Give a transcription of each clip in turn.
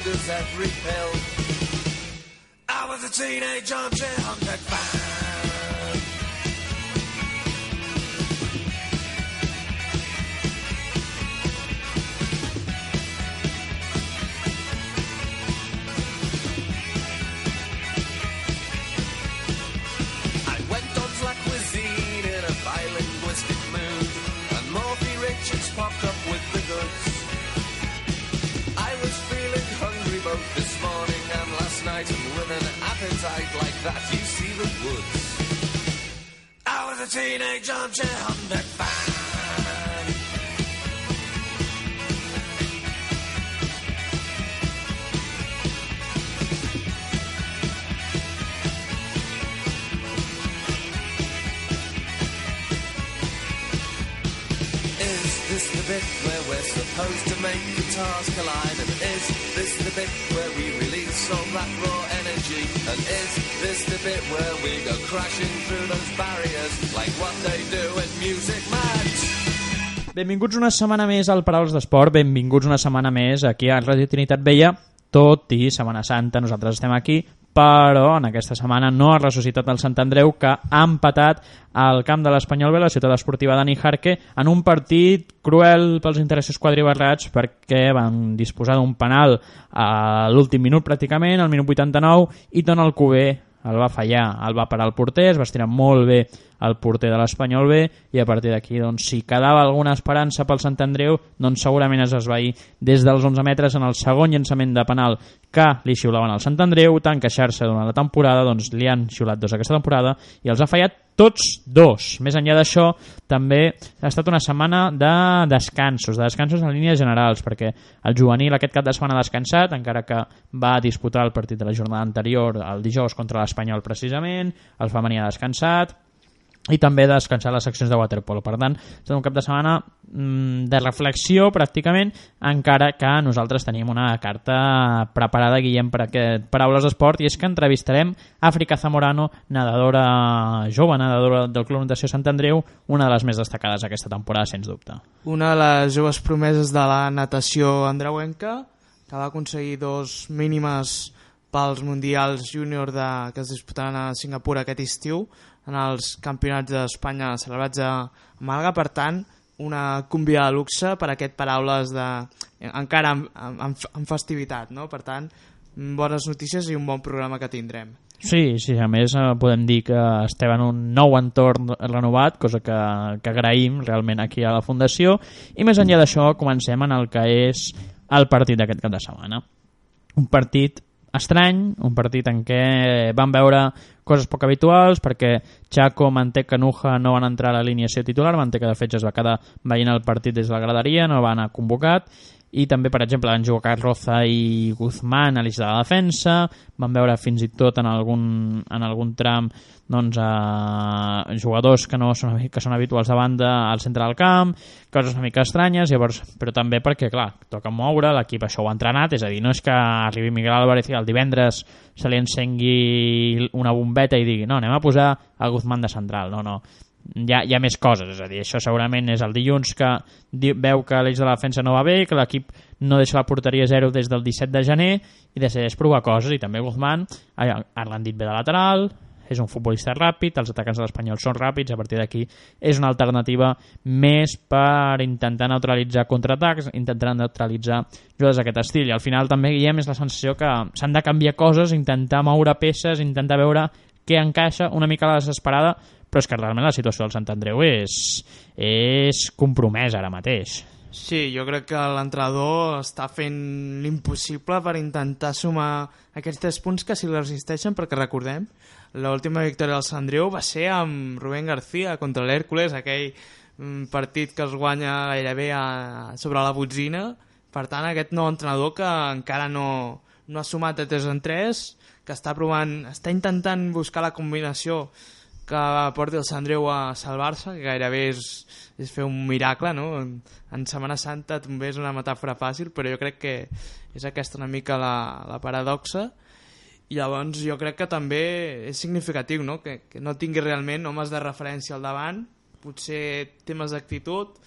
sugars every pill. I was a teenage armchair hunted fan. That, you see the woods. I was a teenage armchair hunter fan. Is this the bit where we're supposed to make guitars collide? And is this the bit where we release all that raw energy? And is this the bit where we go crashing through those barriers like what they do in Music Match? Benvinguts una setmana més al Paraules d'Esport, benvinguts una setmana més aquí a Ràdio Trinitat Vella, tot i Setmana Santa, nosaltres estem aquí, però en aquesta setmana no ha ressuscitat el Sant Andreu, que ha empatat al camp de l'Espanyol B, la ciutat esportiva Dani Jarque, en un partit cruel pels interessos quadribarrats perquè van disposar d'un penal a l'últim minut pràcticament, al minut 89, i Ton Alcover el va fallar, el va parar el porter, es va estirar molt bé el porter de l'Espanyol B i a partir d'aquí, doncs, si quedava alguna esperança pel Sant Andreu, doncs segurament es esvair des dels 11 metres en el segon llançament de penal que li xiulaven al Sant Andreu, tant queixar-se durant la temporada, doncs li han xiulat dos aquesta temporada i els ha fallat tots dos. Més enllà d'això, també ha estat una setmana de descansos, de descansos en línies generals, perquè el juvenil aquest cap de setmana ha descansat, encara que va disputar el partit de la jornada anterior, el dijous contra l'Espanyol precisament, el femení ha descansat, i també descansar les seccions de waterpolo. Per tant, estat un cap de setmana mm, de reflexió pràcticament, encara que nosaltres tenim una carta preparada, Guillem, per aquest Paraules d'Esport, i és que entrevistarem Àfrica Zamorano, nedadora jove, nedadora del Club Natació Sant Andreu, una de les més destacades aquesta temporada, sens dubte. Una de les joves promeses de la natació andreuenca, que va aconseguir dos mínimes pels Mundials Júnior que es disputaran a Singapur aquest estiu, en els campionats d'Espanya celebrats a Màlaga. Per tant, una convidada de luxe per aquest paraules de, encara amb, amb, amb festivitat. No? Per tant, bones notícies i un bon programa que tindrem. Sí, sí, a més eh, podem dir que estem en un nou entorn renovat, cosa que, que agraïm realment aquí a la Fundació, i més enllà d'això comencem en el que és el partit d'aquest cap de setmana. Un partit estrany, un partit en què van veure coses poc habituals perquè Chaco, Mantec, Canuja no van entrar a l'alineació titular, Mantec de fet ja es va quedar veient el partit des de la graderia, no va anar convocat i també, per exemple, van jugar Roza i Guzmán a l'eix de la defensa, van veure fins i tot en algun, en algun tram doncs, eh, jugadors que no són, que són habituals de banda al centre del camp, coses una mica estranyes, llavors, però també perquè, clar, toca moure, l'equip això ho ha entrenat, és a dir, no és que arribi Miguel Álvarez i el divendres se li encengui una bombeta i digui, no, anem a posar a Guzmán de central, no, no, hi ha, hi ha més coses, és a dir, això segurament és el dilluns que veu que l'eix de la defensa no va bé, que l'equip no deixa la porteria zero des del 17 de gener i decideix provar coses i també Guzmán ha, ha rendit bé de lateral és un futbolista ràpid, els atacants de l'Espanyol són ràpids, a partir d'aquí és una alternativa més per intentar neutralitzar contraatacs, intentar neutralitzar jugadors d'aquest estil. I al final també, Guillem, és la sensació que s'han de canviar coses, intentar moure peces, intentar veure que encaixa una mica la desesperada, però és que realment la situació del Sant Andreu és, és compromesa ara mateix. Sí, jo crec que l'entrenador està fent l'impossible per intentar sumar aquests tres punts que si resisteixen, perquè recordem, l'última victòria del Sant Andreu va ser amb Rubén García contra l'Hèrcules, aquell mm, partit que es guanya gairebé a, sobre la botzina. Per tant, aquest nou entrenador que encara no, no ha sumat de 3 en 3, que està provant, està intentant buscar la combinació que porti el Sant Andreu a salvar-se, que gairebé és, és fer un miracle, no? En, Setmana Santa també és una metàfora fàcil, però jo crec que és aquesta una mica la, la paradoxa, i llavors jo crec que també és significatiu, no? Que, que no tingui realment homes de referència al davant, potser temes d'actitud,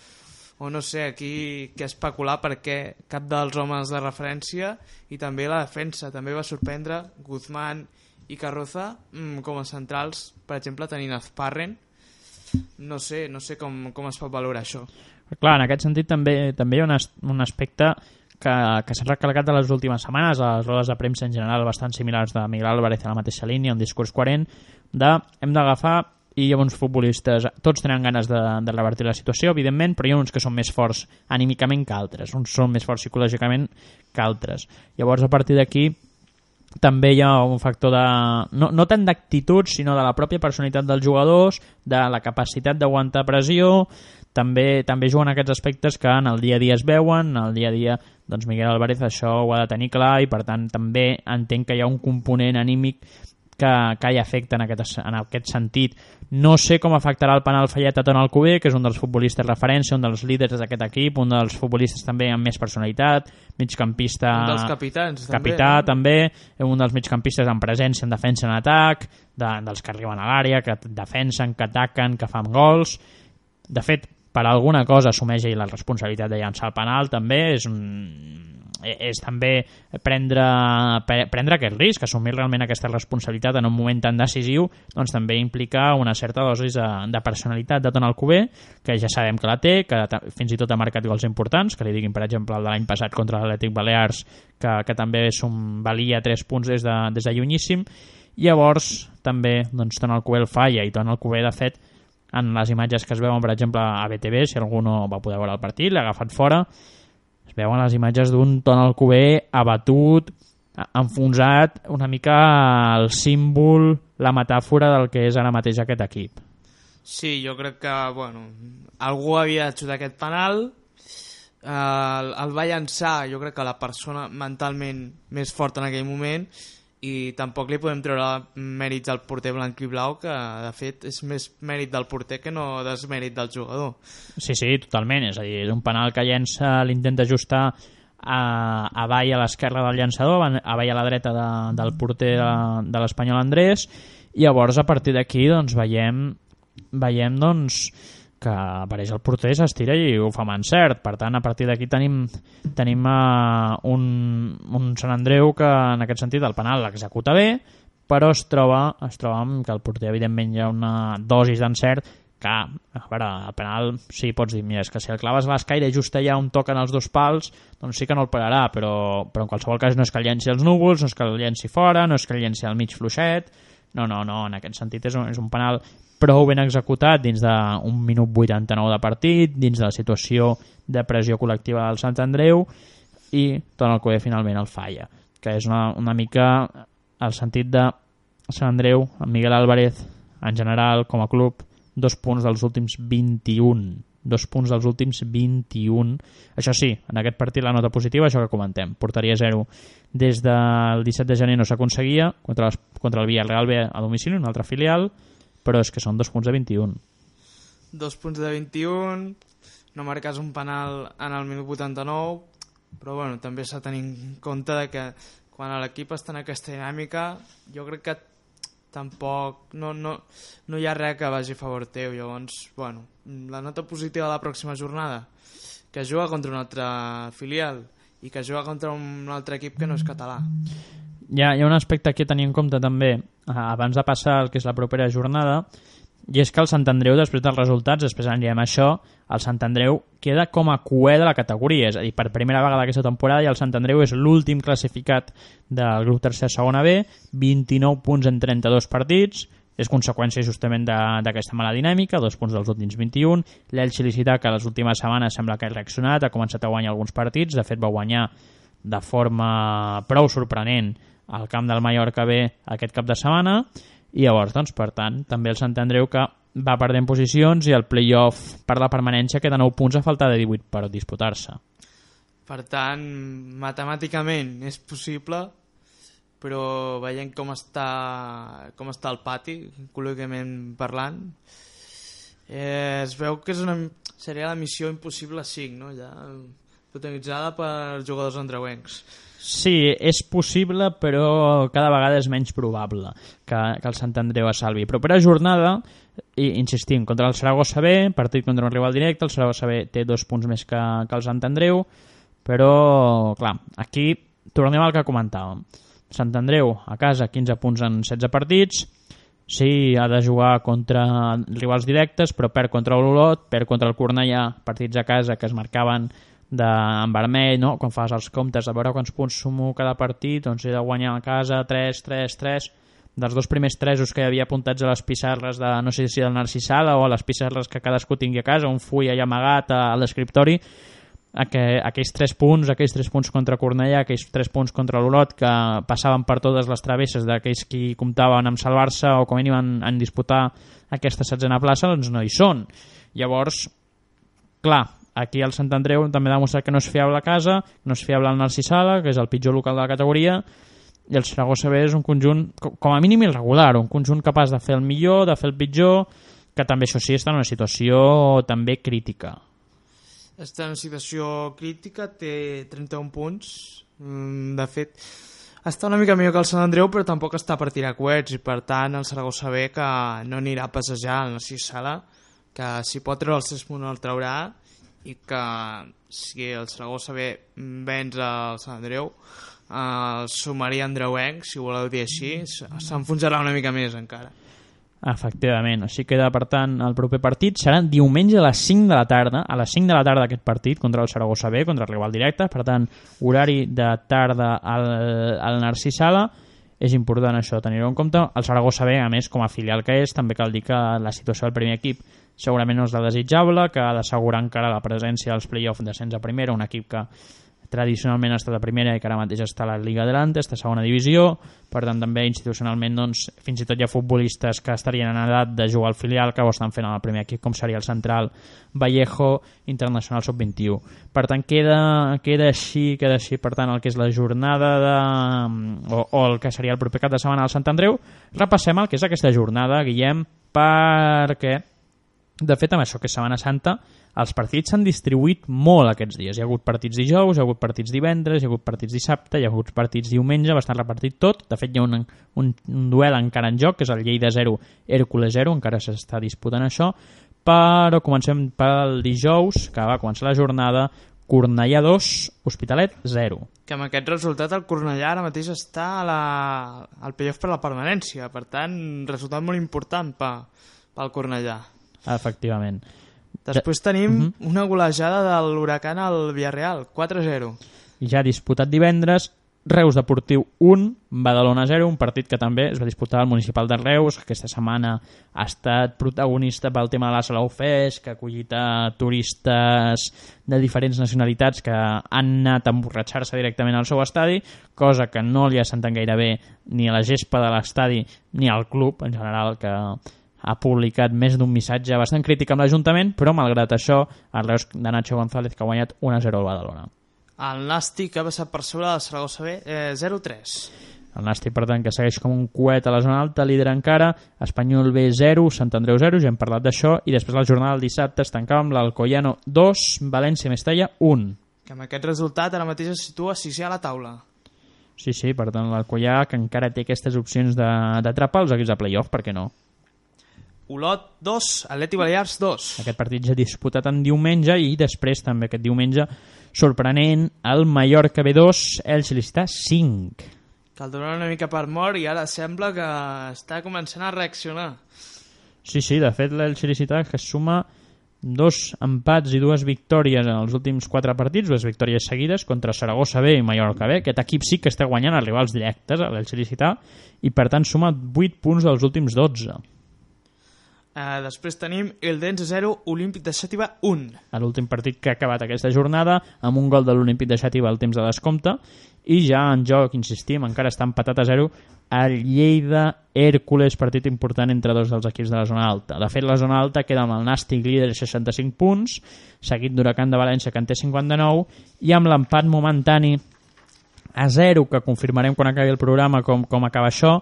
o no sé, aquí que especular perquè cap dels homes de referència i també la defensa, també va sorprendre Guzmán i Carroza mm, com a centrals, per exemple, tenint Azparren, no sé, no sé com, com es pot valorar això. Clar, en aquest sentit també també hi ha un, as un aspecte que, que s'ha recalcat de les últimes setmanes a les rodes de premsa en general bastant similars de Miguel Álvarez a la mateixa línia, un discurs coherent de hem d'agafar i hi ha uns futbolistes, tots tenen ganes de, de revertir la situació, evidentment, però hi ha uns que són més forts anímicament que altres, uns són més forts psicològicament que altres. Llavors, a partir d'aquí, també hi ha un factor de... no, no tant d'actitud, sinó de la pròpia personalitat dels jugadors, de la capacitat d'aguantar pressió, també també juguen aquests aspectes que en el dia a dia es veuen, en el dia a dia doncs Miguel Álvarez això ho ha de tenir clar i per tant també entenc que hi ha un component anímic que, que hi afecta en aquest, en aquest sentit. No sé com afectarà el penal fallat a Ton Alcubé, que és un dels futbolistes referència, un dels líders d'aquest equip, un dels futbolistes també amb més personalitat, migcampista... Un dels capitans, capità, també. també, un dels migcampistes amb presència en defensa en atac, de, dels que arriben a l'àrea, que defensen, que ataquen, que fan gols... De fet, per alguna cosa assumeix ell la responsabilitat de llançar el penal, també és un, és també prendre, prendre aquest risc, assumir realment aquesta responsabilitat en un moment tan decisiu, doncs també implica una certa dosis de, de personalitat de Ton Alcubé, que ja sabem que la té, que fins i tot ha marcat gols importants, que li diguin, per exemple, el de l'any passat contra l'Atlètic Balears, que, que també som, valia 3 punts des de, des de llunyíssim, llavors també doncs, Ton Alcubé el falla, i Ton Alcubé, de fet, en les imatges que es veuen, per exemple, a BTV, si algú no va poder veure el partit, l'ha agafat fora, es veuen les imatges d'un Ton Alcubé abatut, enfonsat, una mica el símbol, la metàfora del que és ara mateix aquest equip. Sí, jo crec que, bueno, algú havia de xutar aquest penal, eh, el, el va llançar, jo crec que la persona mentalment més forta en aquell moment, i tampoc li podem treure mèrits al porter blanc i blau que de fet és més mèrit del porter que no desmèrit del jugador. Sí, sí, totalment, és a dir, és un penal que llença l'intenta ajustar a, avall a l'esquerra del llançador avall a la dreta de, del porter de, de l'Espanyol Andrés. I llavors a partir d'aquí doncs veiem veiem doncs que apareix el porter, s'estira i ho fa amb encert. Per tant, a partir d'aquí tenim, tenim uh, un, un Sant Andreu que, en aquest sentit, el penal l'executa bé, però es troba, es troba amb que el porter, evidentment, hi ha una dosis d'encert que, a veure, el penal sí, pots dir, mira, és que si el claves a l'escaire just allà on toquen els dos pals, doncs sí que no el pegarà, però, però en qualsevol cas no és que el llenci núvols, no és que el llenci fora, no és que el llenci al mig fluixet, no, no, no, en aquest sentit és un, és un penal prou ben executat dins d'un minut 89 de partit, dins de la situació de pressió col·lectiva del Sant Andreu i Ton Alcoé finalment el falla, que és una, una mica el sentit de Sant Andreu, Miguel Álvarez en general com a club, dos punts dels últims 21 dos punts dels últims 21 això sí, en aquest partit la nota positiva això que comentem, portaria 0 des del 17 de gener no s'aconseguia contra, les, contra el Villarreal B a domicili, un altre filial però és que són dos punts de 21. Dos punts de 21, no marques un penal en el minut 89, però bueno, també s'ha de tenir en compte de que quan l'equip està en aquesta dinàmica, jo crec que tampoc no, no, no hi ha res que vagi a favor teu, llavors, bueno, la nota positiva de la pròxima jornada, que juga contra un altre filial i que juga contra un altre equip que no és català. Hi ha, hi ha un aspecte que tenir en compte també eh, abans de passar el que és la propera jornada i és que el Sant Andreu, després dels resultats, després anirem a això, el Sant Andreu queda com a cué de la categoria, és a dir, per primera vegada aquesta temporada i el Sant Andreu és l'últim classificat del grup tercer segona B, 29 punts en 32 partits, és conseqüència justament d'aquesta mala dinàmica, dos punts dels últims 21. L'Elx Licità, que les últimes setmanes sembla que ha reaccionat, ha començat a guanyar alguns partits, de fet va guanyar de forma prou sorprenent al camp del Mallorca B aquest cap de setmana, i llavors, doncs, per tant, també el Sant Andreu que va perdent posicions i el playoff per la permanència queda 9 punts a faltar de 18 per disputar-se. Per tant, matemàticament és possible, però veient com està, com està el pati, col·lòquicament parlant, eh, es veu que és una, seria la missió impossible 5, no? ja, protagonitzada per jugadors andreuencs. Sí, és possible, però cada vegada és menys probable que, que el Sant Andreu es salvi. Propera jornada, i insistim, contra el Saragossa B, partit contra un rival directe, el Saragossa B té dos punts més que, que el Sant Andreu, però, clar, aquí tornem al que comentàvem. Sant Andreu, a casa, 15 punts en 16 partits, sí, ha de jugar contra rivals directes, però perd contra l'Olot, perd contra el Cornellà, partits a casa que es marcaven de, en vermell, no? quan fas els comptes de veure quants punts sumo cada partit, doncs he de guanyar a casa 3, 3, 3, dels dos primers tresos que hi havia apuntats a les pissarres de, no sé si del Narcisala o a les pissarres que cadascú tingui a casa, un full allà amagat a, a l'escriptori, que aquells tres punts, aquells tres punts contra Cornellà, aquells tres punts contra l'Olot que passaven per totes les travesses d'aquells qui comptaven amb salvar-se o com a mínim en, en disputar aquesta setzena plaça, doncs no hi són. Llavors, clar, aquí el Sant Andreu també ha demostrat que no és fiable a casa, no és fiable al Narcisala, que és el pitjor local de la categoria, i el Saragossa B és un conjunt, co- com a mínim irregular, un conjunt capaç de fer el millor, de fer el pitjor, que també, això sí, està en una situació també crítica. Està en una situació crítica, té 31 punts. Mm, De fet, està una mica millor que el Sant Andreu, però tampoc està per tirar coets, i per tant el Saragossa B que no anirà a passejar en la Sala, que si pot treure els 3 punts el traurà, i que si el Saragossa B venç el Sant Andreu, eh, el sumaria Andreuenc, si voleu dir així, s'enfonsarà una mica més encara. Efectivament, així queda per tant el proper partit. Serà diumenge a les 5 de la tarda a les 5 de la tarda aquest partit contra el Saragossa B, contra el rival directe. Per tant horari de tarda al, al Narcís Sala. És important això tenir-ho en compte. El Saragossa B a més com a filial que és també cal dir que la situació del primer equip segurament no és la desitjable que ha d'assegurar encara la presència als play-off descens a primera, un equip que tradicionalment ha estat a primera i que ara mateix està a la Liga Adelante, està a segona divisió, per tant també institucionalment doncs, fins i tot hi ha futbolistes que estarien en edat de jugar al filial que ho estan fent en el primer equip, com seria el central Vallejo Internacional Sub-21. Per tant, queda, queda així, queda així, per tant, el que és la jornada de, o, o el que seria el proper cap de setmana al Sant Andreu. Repassem el que és aquesta jornada, Guillem, perquè de fet, amb això que és Setmana Santa, els partits s'han distribuït molt aquests dies. Hi ha hagut partits dijous, hi ha hagut partits divendres, hi ha hagut partits dissabte, hi ha hagut partits diumenge, estar repartit tot. De fet, hi ha un, un, un duel encara en joc, que és el Lleida 0, Hércules 0, encara s'està disputant això, però comencem pel dijous, que va començar la jornada, Cornellà 2, Hospitalet 0. que amb aquest resultat el Cornellà ara mateix està a la, al playoff per la permanència, per tant, resultat molt important pel Cornellà. Efectivament. Després tenim una golejada de l'Huracan al Villarreal, 4-0. ja disputat divendres Reus Deportiu 1, Badalona 0, un partit que també es va disputar al Municipal de Reus, que aquesta setmana ha estat protagonista pel tema de la Salau Fest, que ha acollit a turistes de diferents nacionalitats que han anat a emborratxar-se directament al seu estadi, cosa que no li ha sentat gaire bé ni a la gespa de l'estadi ni al club en general, que ha publicat més d'un missatge bastant crític amb l'Ajuntament, però malgrat això, el Reus de Nacho González que ha guanyat 1-0 al Badalona. El Nàstic ha passat per sobre del Saragossa B, eh, 0-3. El Nàstic, per tant, que segueix com un coet a la zona alta, líder encara, Espanyol B 0, Sant Andreu 0, ja hem parlat d'això, i després la jornada del dissabte es tancava amb l'Alcoyano 2, València Mestalla 1. Que amb aquest resultat ara mateix es situa sisè a la taula. Sí, sí, per tant, l'Alcoyà que encara té aquestes opcions de- d'atrapar els equips de playoff, per què no? Olot 2, Atleti Balears 2. Aquest partit ja disputat en diumenge i després també aquest diumenge sorprenent el Mallorca B2, el Licità 5. Que el donen una mica per mort i ara sembla que està començant a reaccionar. Sí, sí, de fet l'Elx Licità que suma dos empats i dues victòries en els últims quatre partits, dues victòries seguides contra Saragossa B i Mallorca B. Aquest equip sí que està guanyant els rivals directes, a l'Elx Licità, i per tant suma 8 punts dels últims 12. Eh, després tenim el Dense 0, Olímpic de Xàtiva 1. a l'últim partit que ha acabat aquesta jornada amb un gol de l'Olímpic de Xàtiva al temps de descompte i ja en joc, insistim, encara està empatat a 0 el Lleida Hércules, partit important entre dos dels equips de la zona alta. De fet, la zona alta queda amb el Nàstic líder 65 punts, seguit d'Huracan de València que en té 59 i amb l'empat momentani a 0 que confirmarem quan acabi el programa com, com acaba això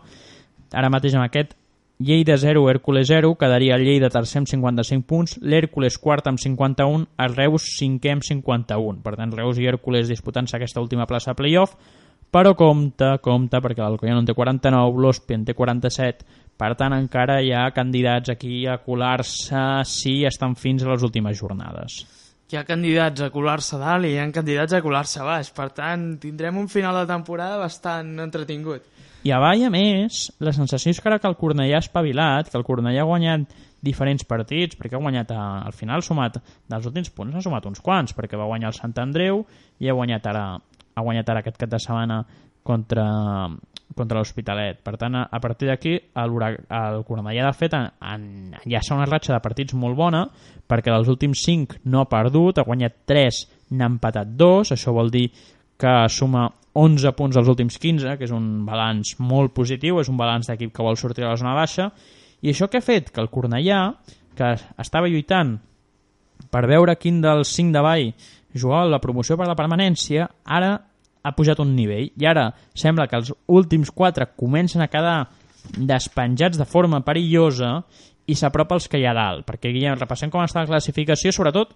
ara mateix amb aquest Lleida 0, Hèrcules 0, quedaria el Lleida tercer amb 55 punts, l'Hèrcules quart amb 51, el Reus cinquè amb 51. Per tant, Reus i Hèrcules disputant-se aquesta última plaça a playoff, però compte, compte, perquè l'Alcoyano en té 49, l'Hospi en té 47, per tant encara hi ha candidats aquí a colar-se si estan fins a les últimes jornades. Hi ha candidats a colar-se dalt i hi ha candidats a colar-se baix. Per tant, tindrem un final de temporada bastant entretingut. I a Vall, a més, la sensació és que ara que el Cornellà ha espavilat, que el Cornellà ha guanyat diferents partits, perquè ha guanyat a, al final sumat, dels últims punts ha sumat uns quants, perquè va guanyar el Sant Andreu i ha guanyat ara, ha guanyat ara aquest cap de setmana contra, contra l'Hospitalet. Per tant, a, a partir d'aquí, el, el Cornellà, de fet, en, en, s'ha una ratxa de partits molt bona, perquè dels últims 5 no ha perdut, ha guanyat 3, n'ha empatat 2, això vol dir que suma 11 punts dels últims 15, que és un balanç molt positiu, és un balanç d'equip que vol sortir a la zona baixa, i això que ha fet? Que el Cornellà, que estava lluitant per veure quin dels 5 de Vall jugava la promoció per la permanència, ara ha pujat un nivell, i ara sembla que els últims 4 comencen a quedar despenjats de forma perillosa i s'apropa als que hi ha dalt, perquè Guillem, repassem com està la classificació, sobretot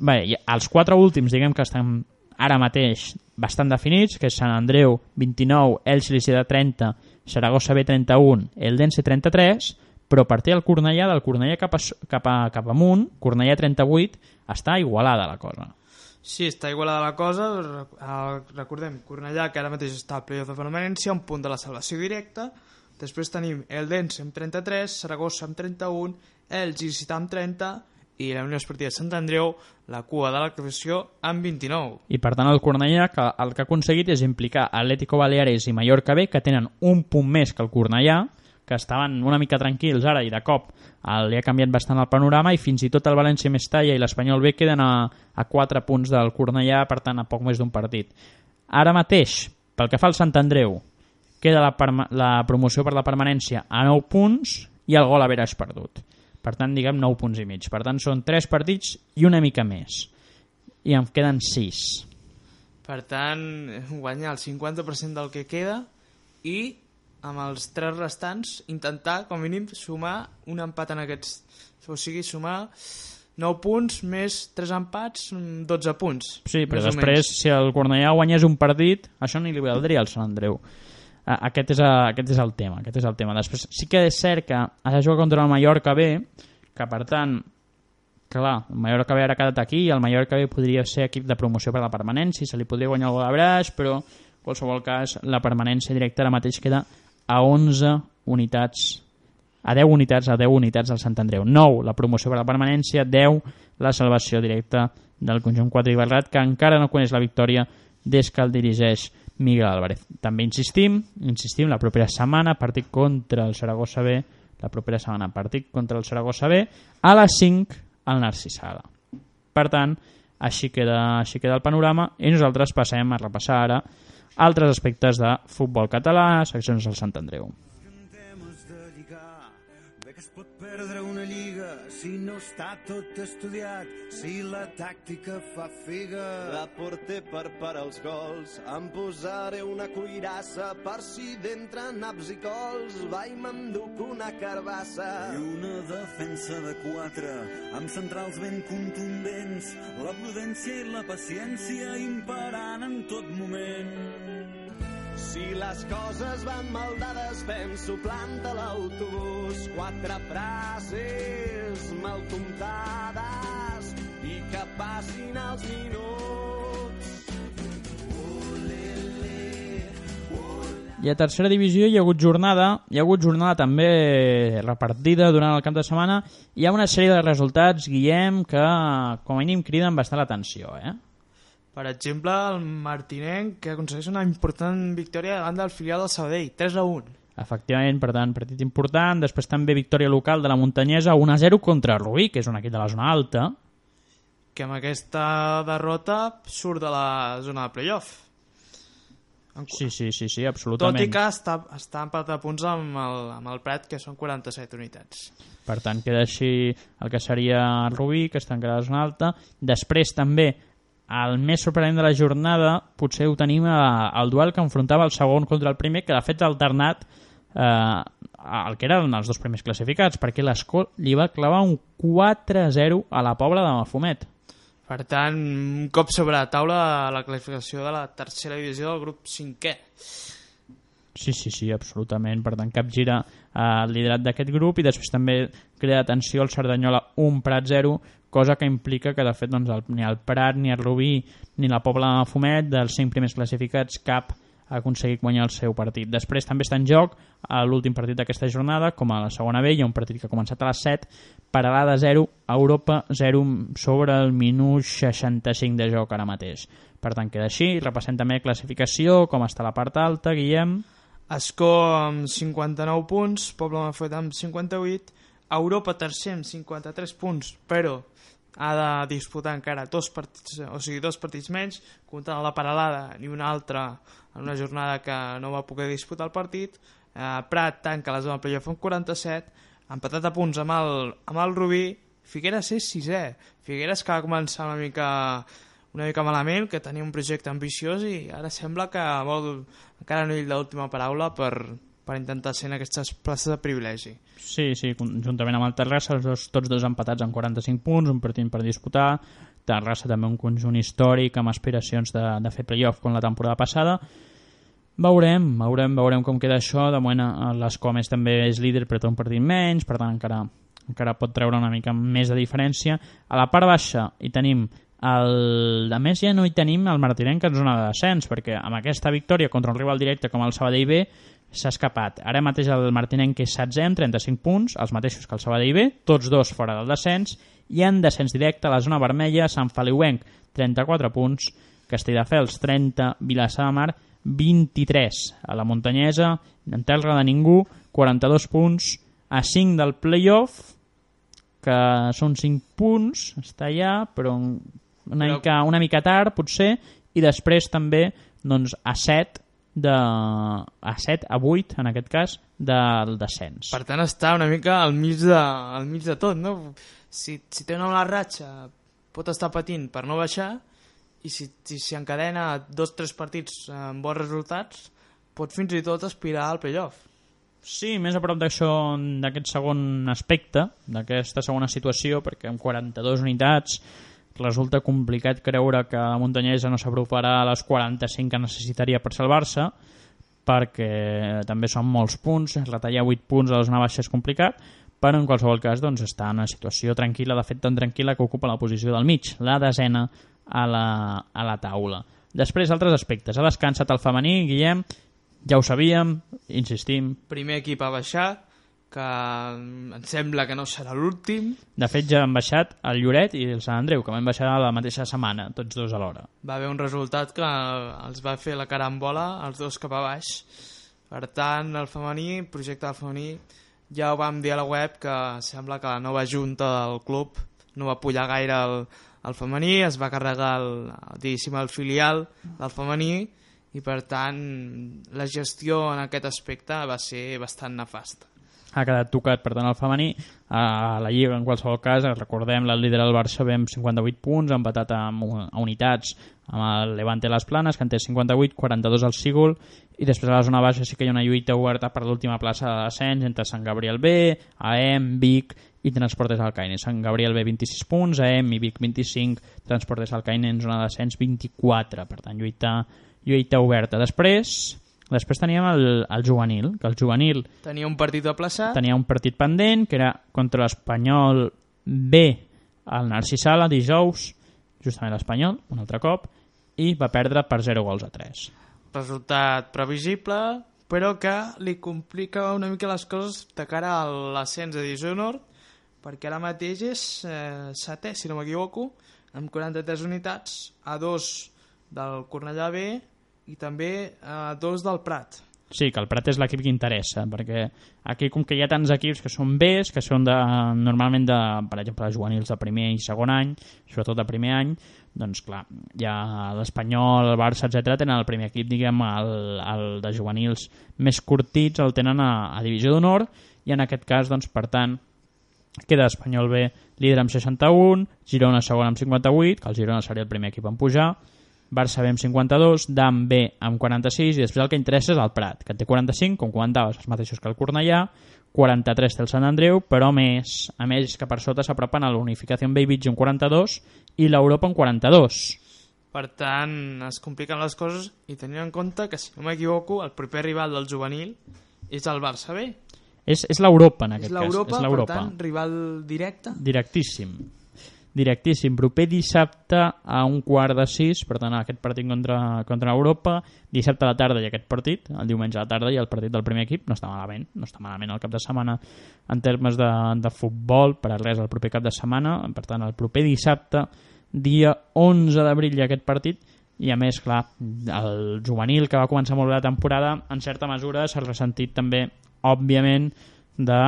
bé, hi ha- els quatre últims diguem que estan ara mateix bastant definits, que és Sant Andreu 29, Elx Licida 30, Saragossa B 31, Eldense 33, però a partir del Cornellà, del Cornellà cap, a, cap, a, cap amunt, Cornellà 38, està igualada la cosa. Sí, està igualada la cosa. Re- Recordem, Cornellà, que ara mateix està al playoff de permanència, un punt de la salvació directa. Després tenim el Dense amb 33, Saragossa amb 31, el Licità amb 30 i la Unió Esportiva Sant Andreu, la cua de la classificació, amb 29. I per tant el Cornellà que el que ha aconseguit és implicar Atlético Baleares i Mallorca B, que tenen un punt més que el Cornellà, que estaven una mica tranquils ara i de cop li ha canviat bastant el panorama i fins i tot el València Mestalla i l'Espanyol B queden a, a 4 punts del Cornellà, per tant a poc més d'un partit. Ara mateix, pel que fa al Sant Andreu, queda la, la promoció per la permanència a 9 punts i el gol a veres perdut. Per tant, diguem 9 punts i mig. Per tant, són 3 partits i una mica més. I em queden 6. Per tant, guanyar el 50% del que queda i amb els tres restants intentar, com a mínim, sumar un empat en aquests... O sigui, sumar 9 punts més 3 empats, mm, 12 punts. Sí, però després, si el Cornellà guanyés un partit, això ni li valdria al Sant Andreu. Aquest és, aquest és el tema, aquest és el tema. Després, sí que és cert que has de jugar contra el Mallorca B, que per tant, clar, el Mallorca B ara ha quedat aquí, i el Mallorca B podria ser equip de promoció per la permanència, se li podria guanyar el gol a braç, però en qualsevol cas la permanència directa ara mateix queda a 11 unitats a 10 unitats, a 10 unitats del Sant Andreu. 9 la promoció per la permanència, 10 la salvació directa del conjunt 4 i Barrat, que encara no coneix la victòria des que el dirigeix Miguel Álvarez. També insistim, insistim, la propera setmana, partit contra el Saragossa B, la propera setmana, partit contra el Saragossa B, a les 5 al Narcisada. Per tant, així queda, així queda el panorama i nosaltres passem a repassar ara altres aspectes de futbol català, seccions del Sant Andreu. Bé que es pot perdre una lliga si no està tot estudiat si la tàctica fa figa La porter per parar els gols, em posaré una cuirassa per si d'entre naps i cols vaig m'enduc una carbassa. i una defensa de quatre amb centrals ben contundents la prudència i la paciència imperant en tot moment Si les coses van mal dades, penso planta l'autobús. Quatre frases mal comptades i que passin els minuts. I a tercera divisió hi ha hagut jornada, hi ha hagut jornada també repartida durant el cap de setmana. Hi ha una sèrie de resultats, Guillem, que com a mínim criden bastant l'atenció, eh? Per exemple, el Martinenc, que aconsegueix una important victòria davant del filial del Sabadell, 3 a 1. Efectivament, per tant, partit important. Després també victòria local de la Muntanyesa, 1-0 contra Rubí, que és un equip de la zona alta. que amb aquesta derrota surt de la zona de playoff. En- Sí, sí, sí, sí, Tot absolutament. i que està, està empatat a punts amb el, amb el Prat, que són 47 unitats. Per tant, queda així el que seria el Rubí, que està encara a la zona alta. Després també, el més sorprenent de la jornada, potser ho tenim al duel que enfrontava el segon contra el primer, que de fet s'ha alternat eh, el que eren els dos primers classificats, perquè l'Escó li va clavar un 4-0 a la Pobla de Mafumet. Per tant, un cop sobre la taula la classificació de la tercera divisió del grup 5è. Sí, sí, sí, absolutament. Per tant, cap gira al liderat d'aquest grup i després també crea atenció el Cerdanyola 1 Prat 0, cosa que implica que de fet doncs, el, ni el Prat, ni el Rubí, ni la Pobla de Fumet, dels cinc primers classificats, cap ha aconseguit guanyar el seu partit. Després també està en joc l'últim partit d'aquesta jornada, com a la segona B, hi ha un partit que ha començat a les 7, Paralada 0, Europa 0 sobre el minut 65 de joc ara mateix. Per tant, queda així. Repassem també classificació, com està la part alta, Guillem. Escó amb 59 punts, Poble Mafuet amb 58, Europa tercer amb 53 punts, però ha de disputar encara dos partits, o sigui, dos partits menys, comptant la Paralada i una altra en una jornada que no va poder disputar el partit. Eh, Prat tanca la zona de playoff amb 47, empatat a punts amb el, amb el Rubí, Figueres és sisè. Figueres que va començar una mica una mica malament, que tenia un projecte ambiciós i ara sembla que vol encara no hi l'última paraula per, per intentar ser en aquestes places de privilegi. Sí, sí, juntament amb el Terrassa, els dos, tots dos empatats amb 45 punts, un partit per disputar. Terrassa també un conjunt històric amb aspiracions de, de fer playoff com la temporada passada. Veurem, veurem, veurem com queda això. De moment eh, l'Escomes també és líder però té un partit menys, per tant encara, encara pot treure una mica més de diferència. A la part baixa hi tenim el... A més ja no hi tenim el Martinenc en zona de descens, perquè amb aquesta victòria contra un rival directe com el Sabadell B s'ha escapat. Ara mateix el Martinenc és 16 amb 35 punts, els mateixos que el Sabadell B, tots dos fora del descens, i en descens directe a la zona vermella Sant Feliuenc 34 punts, Castelldefels 30, Vilassar de Mar 23, a la Muntanyesa en terra de ningú 42 punts a 5 del playoff que són 5 punts està allà però una, Però- mica, una mica tard potser i després també doncs, a 7 de, a 7 a 8 en aquest cas del descens Per tant, està una mica al mig de, al mig de tot, no? Si, si té una mala ratxa, pot estar patint per no baixar, i si, si, si encadena dos o tres partits amb bons resultats, pot fins i tot aspirar al playoff. Sí, més a prop d'això, d'aquest segon aspecte, d'aquesta segona situació, perquè amb 42 unitats resulta complicat creure que la muntanyesa no s'aproparà a les 45 que necessitaria per salvar-se, perquè també són molts punts, retallar 8 punts a la zona baixa és complicat, però en qualsevol cas doncs, està en una situació tranquil·la, de fet tan tranquil·la que ocupa la posició del mig, la desena a la, a la taula. Després, altres aspectes. Ha descansat el femení, Guillem, ja ho sabíem, insistim, Primer equip a baixar, que em sembla que no serà l'últim, De fet, ja han baixat el Lloret i el Sant Andreu, que van baixar la mateixa setmana, tots dos alhora. va haver un resultat que els va fer la carambola els dos cap a baix. Per tant, el femení, projecte del femení, ja ho vam dir a la web que sembla que la nova junta del club no va apoyar gaire el, el femení, es va carregar el, diguéssim, el filial del femení i per tant la gestió en aquest aspecte va ser bastant nefasta. Ha quedat tocat, per tant, el femení. A la Lliga, en qualsevol cas, recordem, el líder del Barça ve amb 58 punts, empatat amb, unitats amb el Levante Les Planes, que en té 58, 42 al Sigul, i després a la zona baixa sí que hi ha una lluita oberta per l'última plaça de descens entre Sant Gabriel B, AEM, Vic i Transportes Alcaine. Sant Gabriel B 26 punts, AEM i Vic 25, Transportes Alcaine en zona de descens 24, per tant lluita, lluita oberta. Després, després teníem el, el juvenil, que el juvenil Tenia un partit aplaçat, tenia un partit pendent que era contra l'Espanyol B al Narcisala dijous, justament l'Espanyol, un altre cop, i va perdre per 0 gols a 3. resultat previsible, però que li complica una mica les coses de cara a l'ascens de Divisió Nord, perquè ara mateix és eh, setè, si no m'equivoco, amb 43 unitats, a dos del Cornellà B i també a dos del Prat. Sí, que el Prat és l'equip que interessa, perquè aquí com que hi ha tants equips que són Bs, que són de, normalment de, per exemple, juvenils de primer i segon any, sobretot de primer any, doncs clar, ja l'Espanyol, el Barça, etc tenen el primer equip, diguem, el, el de juvenils més curtits, el tenen a, a Divisió d'Honor, i en aquest cas, doncs, per tant, queda Espanyol B líder amb 61, Girona segon amb 58, que el Girona seria el primer equip en pujar, Barça B amb 52, DAM B amb 46 i després el que interessa és el Prat, que en té 45, com comentaves, els mateixos que el Cornellà, 43 té el Sant Andreu, però més, a més que per sota s'apropen a l'Unificació B i Beach amb 42 i l'Europa amb 42. Per tant, es compliquen les coses i tenint en compte que, si no m'equivoco, el proper rival del juvenil és el Barça B. És, és l'Europa en És aquest cas. l'Europa, és per l'Europa. tant, rival directe. Directíssim. Directíssim. Proper dissabte a un quart de sis, per tant, aquest partit contra, contra Europa. Dissabte a la tarda i aquest partit, el diumenge a la tarda i el partit del primer equip. No està malament, no està malament el cap de setmana en termes de, de futbol, per a res el proper cap de setmana. Per tant, el proper dissabte, dia 11 d'abril ha aquest partit, i a més, clar, el juvenil que va començar molt bé la temporada, en certa mesura s'ha ressentit també, òbviament, de,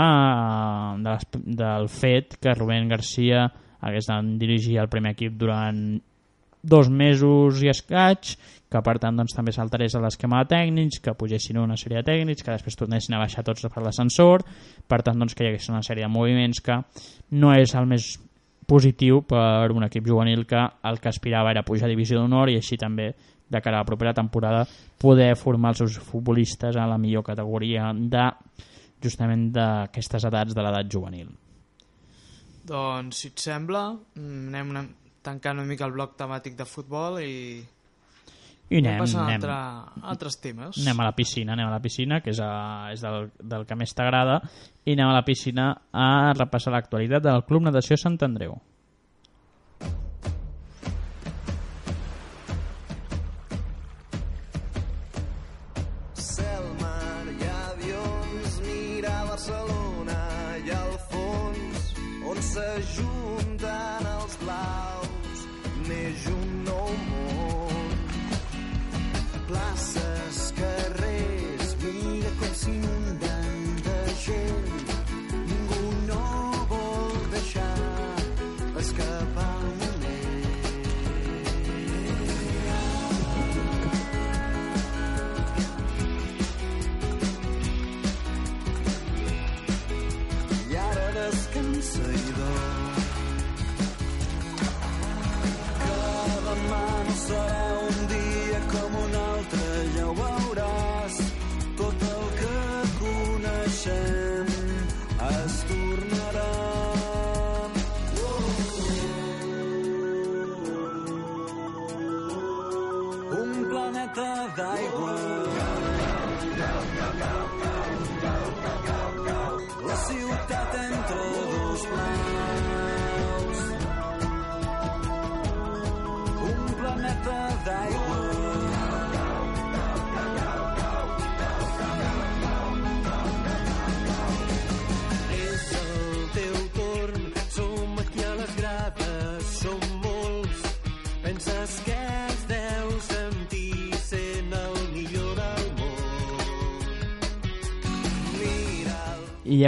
de del fet que Rubén Garcia hagués de dirigir el primer equip durant dos mesos i escaig, que per tant doncs, també s'alterés a l'esquema de tècnics, que pugessin una sèrie de tècnics, que després tornessin a baixar tots per l'ascensor, per tant doncs, que hi hagués una sèrie de moviments que no és el més positiu per un equip juvenil que el que aspirava era pujar a divisió d'honor i així també de cara a la propera temporada poder formar els seus futbolistes a la millor categoria de justament d'aquestes edats de l'edat juvenil. Doncs, si et sembla, mm, anem una, tancant una mica el bloc temàtic de futbol i I anem, passant a anem, altre, altres temes. anem a la piscina, anem a la piscina, que és, a, és del, del que més t'agrada, i anem a la piscina a repassar l'actualitat del Club Natació Sant Andreu.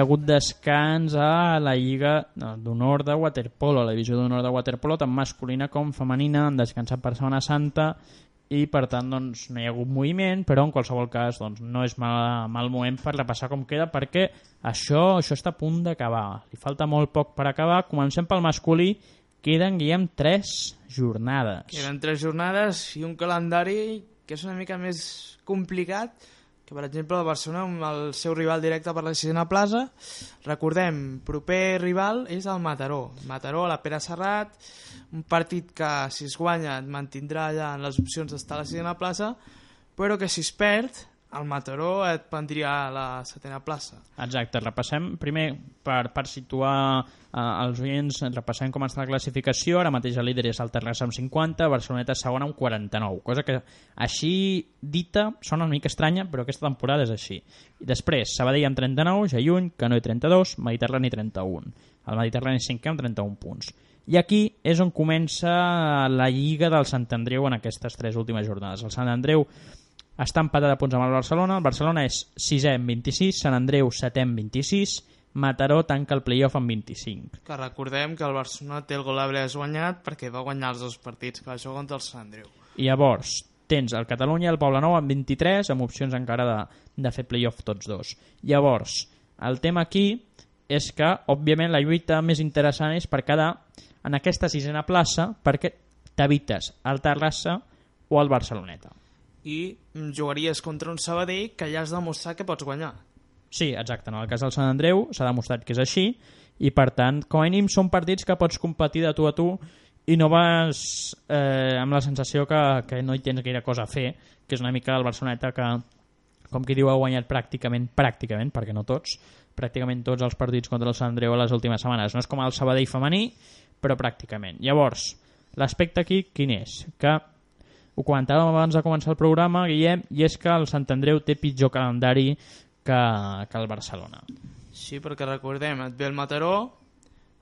Ha hagut descans a la Lliga d'Honor de Waterpolo, a la divisió d'Honor de Waterpolo, tant masculina com femenina, han descansat per Setmana Santa i per tant doncs, no hi ha hagut moviment, però en qualsevol cas doncs, no és mal, mal moment per repassar com queda perquè això, això està a punt d'acabar. Li falta molt poc per acabar. Comencem pel masculí, queden, Guillem, tres jornades. Queden tres jornades i un calendari que és una mica més complicat que, per exemple, el Barcelona amb el seu rival directe per la sisena plaça. Recordem, proper rival és el Mataró. Mataró, a la Pere Serrat, un partit que, si es guanya, et mantindrà allà en les opcions d'estar a la sisena plaça, però que si es perd, el Mataró et prendria la setena plaça. Exacte, repassem primer per, per situar eh, els oients, repassem com està la classificació, ara mateix el líder és el Terrassa amb 50, Barceloneta segona amb 49, cosa que així dita sona una mica estranya, però aquesta temporada és així. I després, Sabadell amb 39, Jaiuny, Canoe 32, Mediterrani 31. El Mediterrani 5 amb 31 punts. I aquí és on comença la lliga del Sant Andreu en aquestes tres últimes jornades. El Sant Andreu està empatat a punts amb el Barcelona. El Barcelona és 6è amb 26, Sant Andreu 7è amb 26, Mataró tanca el playoff amb 25. Que recordem que el Barcelona té el gol has guanyat perquè va guanyar els dos partits que va jugar contra el Sant Andreu. I llavors tens el Catalunya i el Poblenou amb 23, amb opcions encara de, de fer playoff tots dos. Llavors, el tema aquí és que, òbviament, la lluita més interessant és per quedar en aquesta sisena plaça perquè t'evites el Terrassa o el Barceloneta. I jugaries contra un Sabadell que ja has demostrat que pots guanyar. Sí, exacte. En el cas del Sant Andreu s'ha demostrat que és així i, per tant, com a mínim són partits que pots competir de tu a tu i no vas eh, amb la sensació que, que no hi tens gaire cosa a fer, que és una mica el Barceloneta que, com qui diu, ha guanyat pràcticament, pràcticament, perquè no tots, pràcticament tots els partits contra el Sant Andreu a les últimes setmanes. No és com el Sabadell femení, però pràcticament. Llavors, l'aspecte aquí quin és? Que ho comentàvem abans de començar el programa, Guillem, i és que el Sant Andreu té pitjor calendari que, que el Barcelona. Sí, perquè recordem, et ve el Mataró,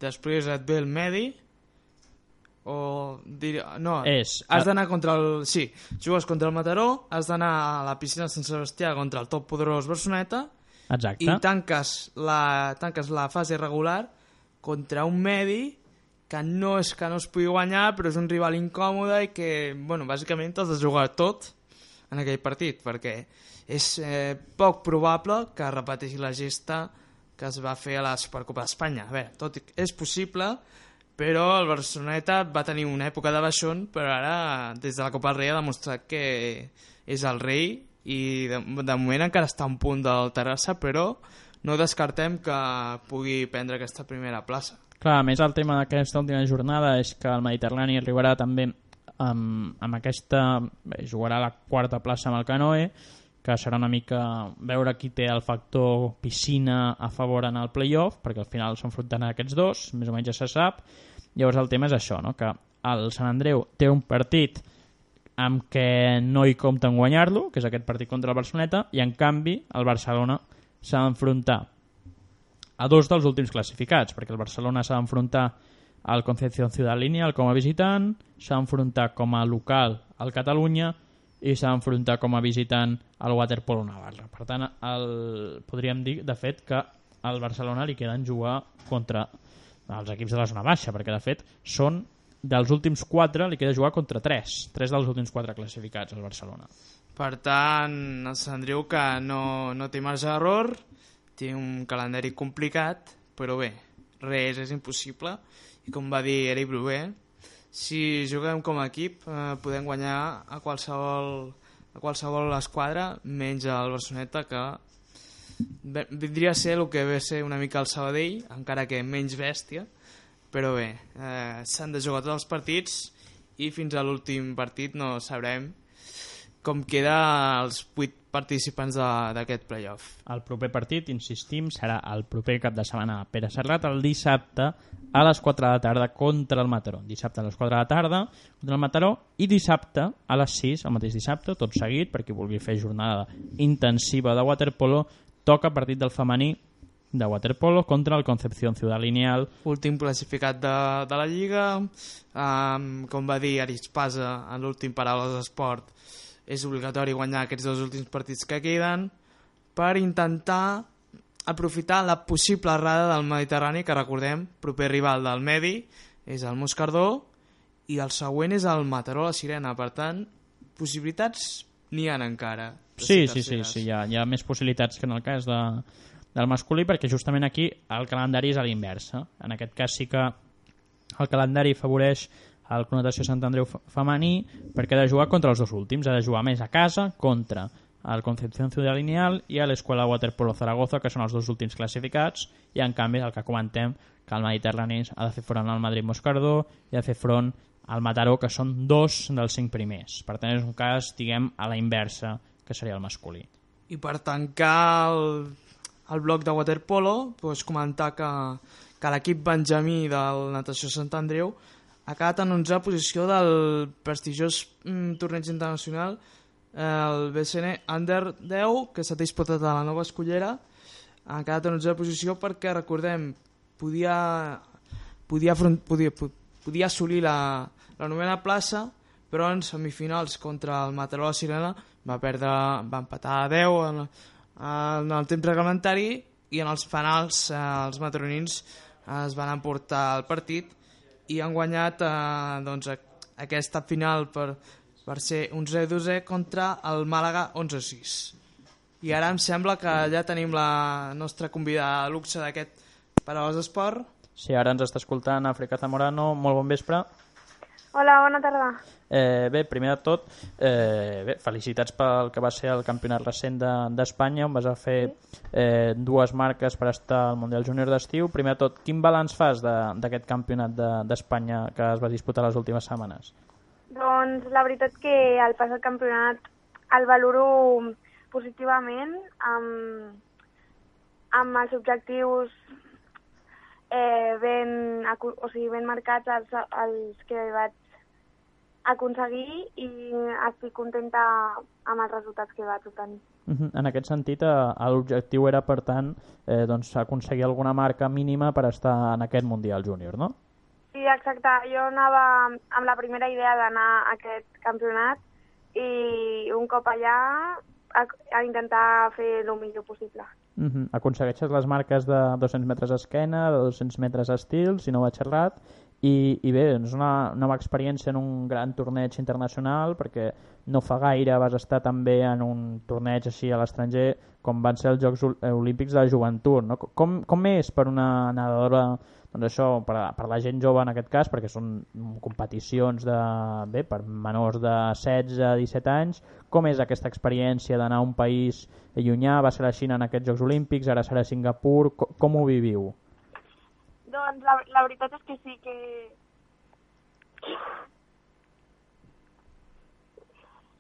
després et ve el Medi, o... Dir... No, És- has d'anar contra el... Sí, jugues contra el Mataró, has d'anar a la piscina de Sant Sebastià contra el top poderós Barceloneta, Exacte. i tanques la, tanques la fase regular contra un Medi que no és que no es pugui guanyar, però és un rival incòmode i que, bueno, bàsicament t'has de jugar tot en aquell partit, perquè és eh, poc probable que repeteixi la gesta que es va fer a la Supercopa d'Espanya. A veure, tot és possible, però el Barceloneta va tenir una època de baixón, però ara, des de la Copa del Rei, ha demostrat que és el rei i de, de moment encara està a un punt del Terrassa, però no descartem que pugui prendre aquesta primera plaça. Clar, a més el tema d'aquesta última jornada és que el Mediterrani arribarà també amb, amb aquesta... Bé, jugarà la quarta plaça amb el Canoe, que serà una mica veure qui té el factor piscina a favor en el playoff, perquè al final s'enfronten aquests dos, més o menys ja se sap. Llavors el tema és això, no? que el Sant Andreu té un partit amb què no hi compta en guanyar-lo, que és aquest partit contra el Barceloneta, i en canvi el Barcelona s'ha d'enfrontar a dos dels últims classificats, perquè el Barcelona s'ha d'enfrontar al Concepción Ciudad Lineal com a visitant, s'ha d'enfrontar com a local al Catalunya i s'ha d'enfrontar com a visitant al Waterpolo Navarra. Per tant, el, podríem dir, de fet, que al Barcelona li queden jugar contra els equips de la zona baixa, perquè de fet són dels últims quatre li queda jugar contra tres, tres dels últims quatre classificats al Barcelona. Per tant, el Sant Andreu que no, no té marge d'error, té un calendari complicat, però bé, res és impossible. I com va dir Eric Bruguer, si juguem com a equip eh, podem guanyar a qualsevol, a qualsevol esquadra, menys el Barceloneta, que vindria a ser el que ve ser una mica el Sabadell, encara que menys bèstia, però bé, eh, s'han de jugar tots els partits i fins a l'últim partit no sabrem com queda els 8 participants de- d'aquest playoff. El proper partit, insistim, serà el proper cap de setmana a Pere Serrat, el dissabte a les 4 de la tarda contra el Mataró. Dissabte a les 4 de la tarda contra el Mataró i dissabte a les 6, el mateix dissabte, tot seguit, per qui vulgui fer jornada intensiva de waterpolo, toca partit del femení de waterpolo contra el Concepción Ciudad Lineal. Últim classificat de, de la Lliga, um, com va dir Aritz-Pasa en l'últim Paraules d'Esport, és obligatori guanyar aquests dos últims partits que queden per intentar aprofitar la possible errada del Mediterrani, que recordem, proper rival del Medi, és el Moscardó, i el següent és el Mataró la Sirena. Per tant, possibilitats n'hi han encara. Sí, sí, sí, sí hi, ha, hi ha més possibilitats que en el cas de, del masculí perquè justament aquí el calendari és a l'inversa. En aquest cas sí que el calendari afavoreix el connotació Sant Andreu fe- femení perquè ha de jugar contra els dos últims, ha de jugar més a casa contra el Concepción Ciudad Lineal i a l'Escola Waterpolo Zaragoza, que són els dos últims classificats, i en canvi el que comentem, que el Mediterrani ha de fer front al Madrid Moscardó i ha de fer front al Mataró, que són dos dels cinc primers. Per tant, és un cas, diguem, a la inversa, que seria el masculí. I per tancar el, el bloc de waterpolo, doncs comentar que, que l'equip benjamí del Natació Sant Andreu ha quedat en 11a posició del prestigiós mm, torneig internacional eh, el BCN Under 10 que s'ha disputat a la Nova Escollera ha quedat en 11a posició perquè recordem podia, podia, afront, podia, po- podia assolir la, la novena plaça però en semifinals contra el Mataró la Sirena va perdre va empatar a 10 en, en el temps reglamentari i en els penals eh, els mataronins es van emportar el partit i han guanyat eh, doncs, a- aquesta final per, per ser 11-12 contra el Màlaga 11-6. I ara em sembla que ja tenim la nostra convidada de luxe d'aquest Paraules d'Esport. Si ara ens està escoltant Àfrica Zamorano, molt bon vespre. Hola, bona tarda. Eh, bé, primer de tot, eh, bé, felicitats pel que va ser el campionat recent de- d'Espanya, on vas a fer eh, dues marques per estar al Mundial Júnior d'estiu. Primer de tot, quin balanç fas de- d'aquest campionat de- d'Espanya que es va disputar les últimes setmanes? Doncs la veritat que el passat campionat el valoro positivament amb, amb els objectius eh, ben, o sigui, ben marcats els, els que vaig aconseguir i estic contenta amb els resultats que vaig obtenir. Mhm. En aquest sentit, eh, l'objectiu era, per tant, eh, doncs, aconseguir alguna marca mínima per estar en aquest Mundial Júnior, no? Sí, exacte. Jo anava amb la primera idea d'anar a aquest campionat i un cop allà a, a intentar fer el millor possible. Uh -huh. Aconsegueixes les marques de 200 metres esquena, de 200 metres estil, si no vaig errat, i, i bé, és una nova experiència en un gran torneig internacional, perquè no fa gaire vas estar també en un torneig així a l'estranger, com van ser els Jocs eh, Olímpics de la Joventut. No? Com, com és per una nedadora, doncs això, per, a- per la gent jove en aquest cas, perquè són competicions de, bé, per menors de 16 a 17 anys, com és aquesta experiència d'anar a un país llunyà, va ser la Xina en aquests Jocs Olímpics, ara serà Singapur, com, com ho viviu? Doncs la, la veritat és que sí que...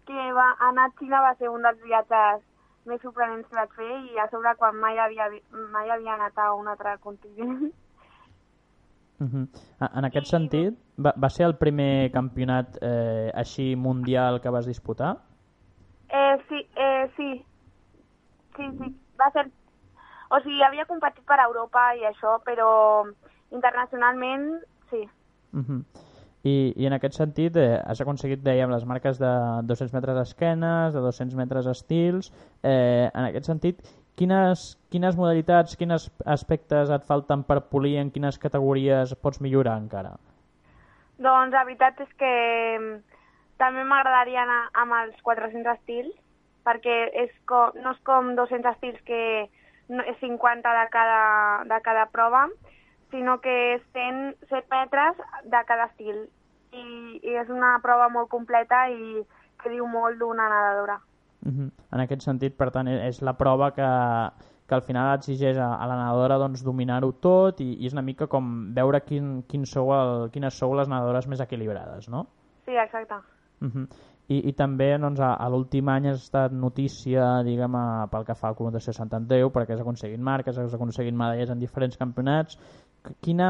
que va, anar a Xina va ser un dels viatges més sorprenents que vaig fer i a sobre quan mai havia, vi- mai havia anat a un altre continent. Uh -huh. En aquest sentit, va, va ser el primer campionat eh, així mundial que vas disputar? Eh, sí, eh, sí. Sí, sí. Va ser... O sigui, havia competit per Europa i això, però internacionalment, sí. Uh -huh. I, I en aquest sentit eh, has aconseguit, dèiem, les marques de 200 metres esquenes, de 200 metres estils. Eh, en aquest sentit, quines, quines modalitats, quins aspectes et falten per polir, en quines categories pots millorar encara? Doncs la veritat és que mm, també m'agradaria anar amb els 400 estils, perquè és com, no és com 200 estils que no, és 50 de cada, de cada prova, sinó que és 100, 100 metres de cada estil. I, I és una prova molt completa i que diu molt d'una nedadora. Uh -huh. En aquest sentit, per tant, és la prova que, que al final exigeix a, a la nedadora doncs, dominar-ho tot i, i és una mica com veure quin, quin sou el, quines sou les nedadores més equilibrades, no? Sí, exacte. Uh -huh. I, I també doncs, a, l'últim any has estat notícia diguem, a, pel que fa a connotació Sant Andreu perquè has aconseguit marques, has aconseguit medalles en diferents campionats Qu- Quina,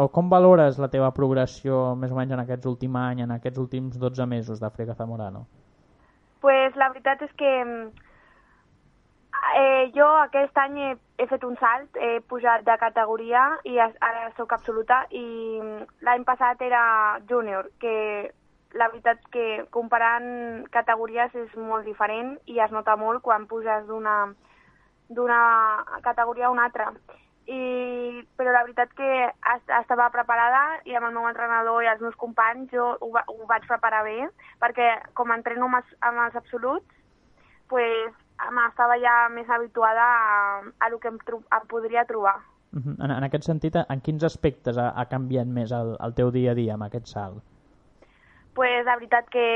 o com valores la teva progressió més o menys en aquests últims anys, en aquests últims 12 mesos d'Àfrica Zamorano? pues la veritat és que mm, eh, jo aquest any he, he fet un salt, he pujat de categoria i ara sóc absoluta i mm, l'any passat era júnior, que la veritat que comparant categories és molt diferent i es nota molt quan puges d'una d'una categoria a una altra. I, però la veritat que est estava preparada i amb el meu entrenador i els meus companys jo ho, va, ho vaig preparar bé perquè com entreno amb els, amb els absoluts pues, m'estava ja més habituada a, a el que em, em podria trobar. En, en aquest sentit, en quins aspectes ha, ha canviat més el, el teu dia a dia amb aquest salt? Pues, la veritat que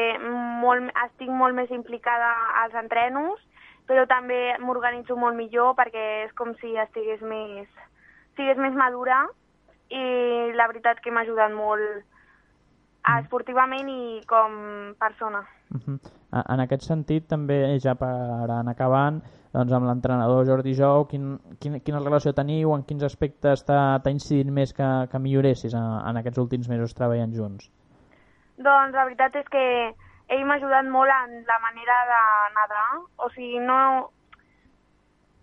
molt, estic molt més implicada als entrenos, però també m'organitzo molt millor perquè és com si estigués més, estigués més madura i la veritat que m'ha ajudat molt esportivament i com persona. Uh -huh. En aquest sentit, també, ja per anar acabant, doncs, amb l'entrenador Jordi Jou, quin, quin, quina relació teniu, en quins aspectes t'ha t'ha incidit més que, que milloressis en, en aquests últims mesos treballant junts? Doncs la veritat és que ell m'ha ajudat molt en la manera de nedar, o sigui, no...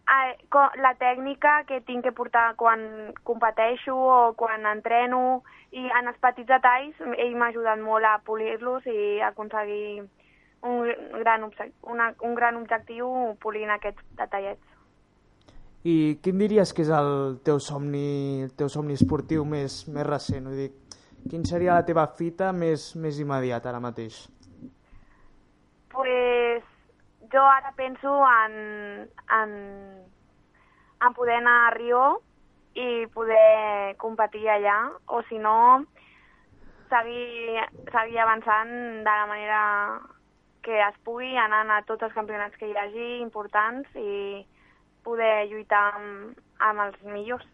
eh, La tècnica que tinc que portar quan competeixo o quan entreno i en els petits detalls ell m'ha ajudat molt a polir-los i a aconseguir un gran, una, un gran objectiu polint aquests detallets. I quin diries que és el teu somni, el teu somni esportiu més, més recent? Vull dir, quin seria la teva fita més, més immediata ara mateix? Pues jo ara penso en, en, en poder anar a Rio i poder competir allà, o si no, seguir, seguir avançant de la manera que es pugui, anant a tots els campionats que hi hagi importants i poder lluitar amb, amb els millors.